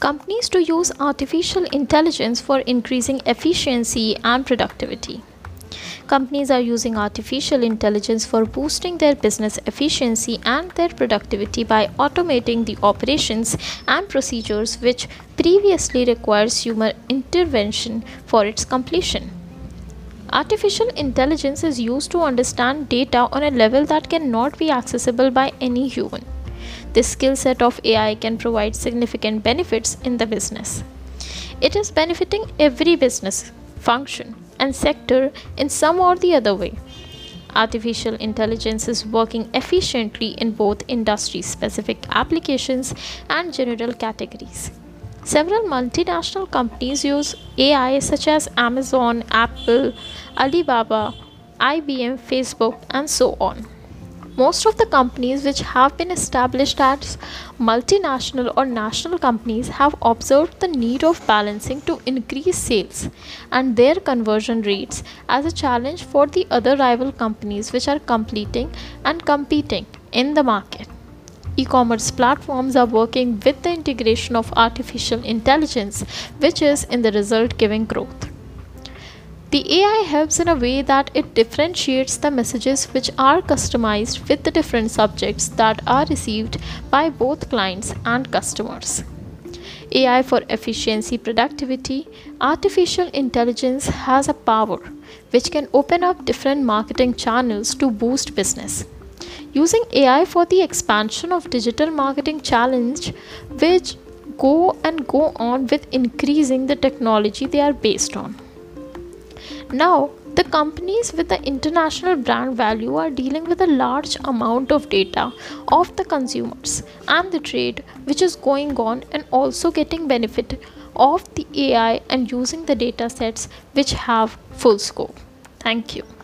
companies to use artificial intelligence for increasing efficiency and productivity. Companies are using artificial intelligence for boosting their business efficiency and their productivity by automating the operations and procedures which previously requires human intervention for its completion. Artificial intelligence is used to understand data on a level that cannot be accessible by any human. This skill set of AI can provide significant benefits in the business. It is benefiting every business function and sector in some or the other way. Artificial intelligence is working efficiently in both industry specific applications and general categories. Several multinational companies use AI such as Amazon, Apple, Alibaba, IBM, Facebook, and so on. Most of the companies which have been established as multinational or national companies have observed the need of balancing to increase sales and their conversion rates as a challenge for the other rival companies which are completing and competing in the market. E-commerce platforms are working with the integration of artificial intelligence which is in the result giving growth. The AI helps in a way that it differentiates the messages which are customized with the different subjects that are received by both clients and customers. AI for efficiency productivity, artificial intelligence has a power which can open up different marketing channels to boost business. Using AI for the expansion of digital marketing challenge which go and go on with increasing the technology they are based on. Now, the companies with the international brand value are dealing with a large amount of data of the consumers and the trade which is going on and also getting benefit of the AI and using the data sets which have full scope. Thank you.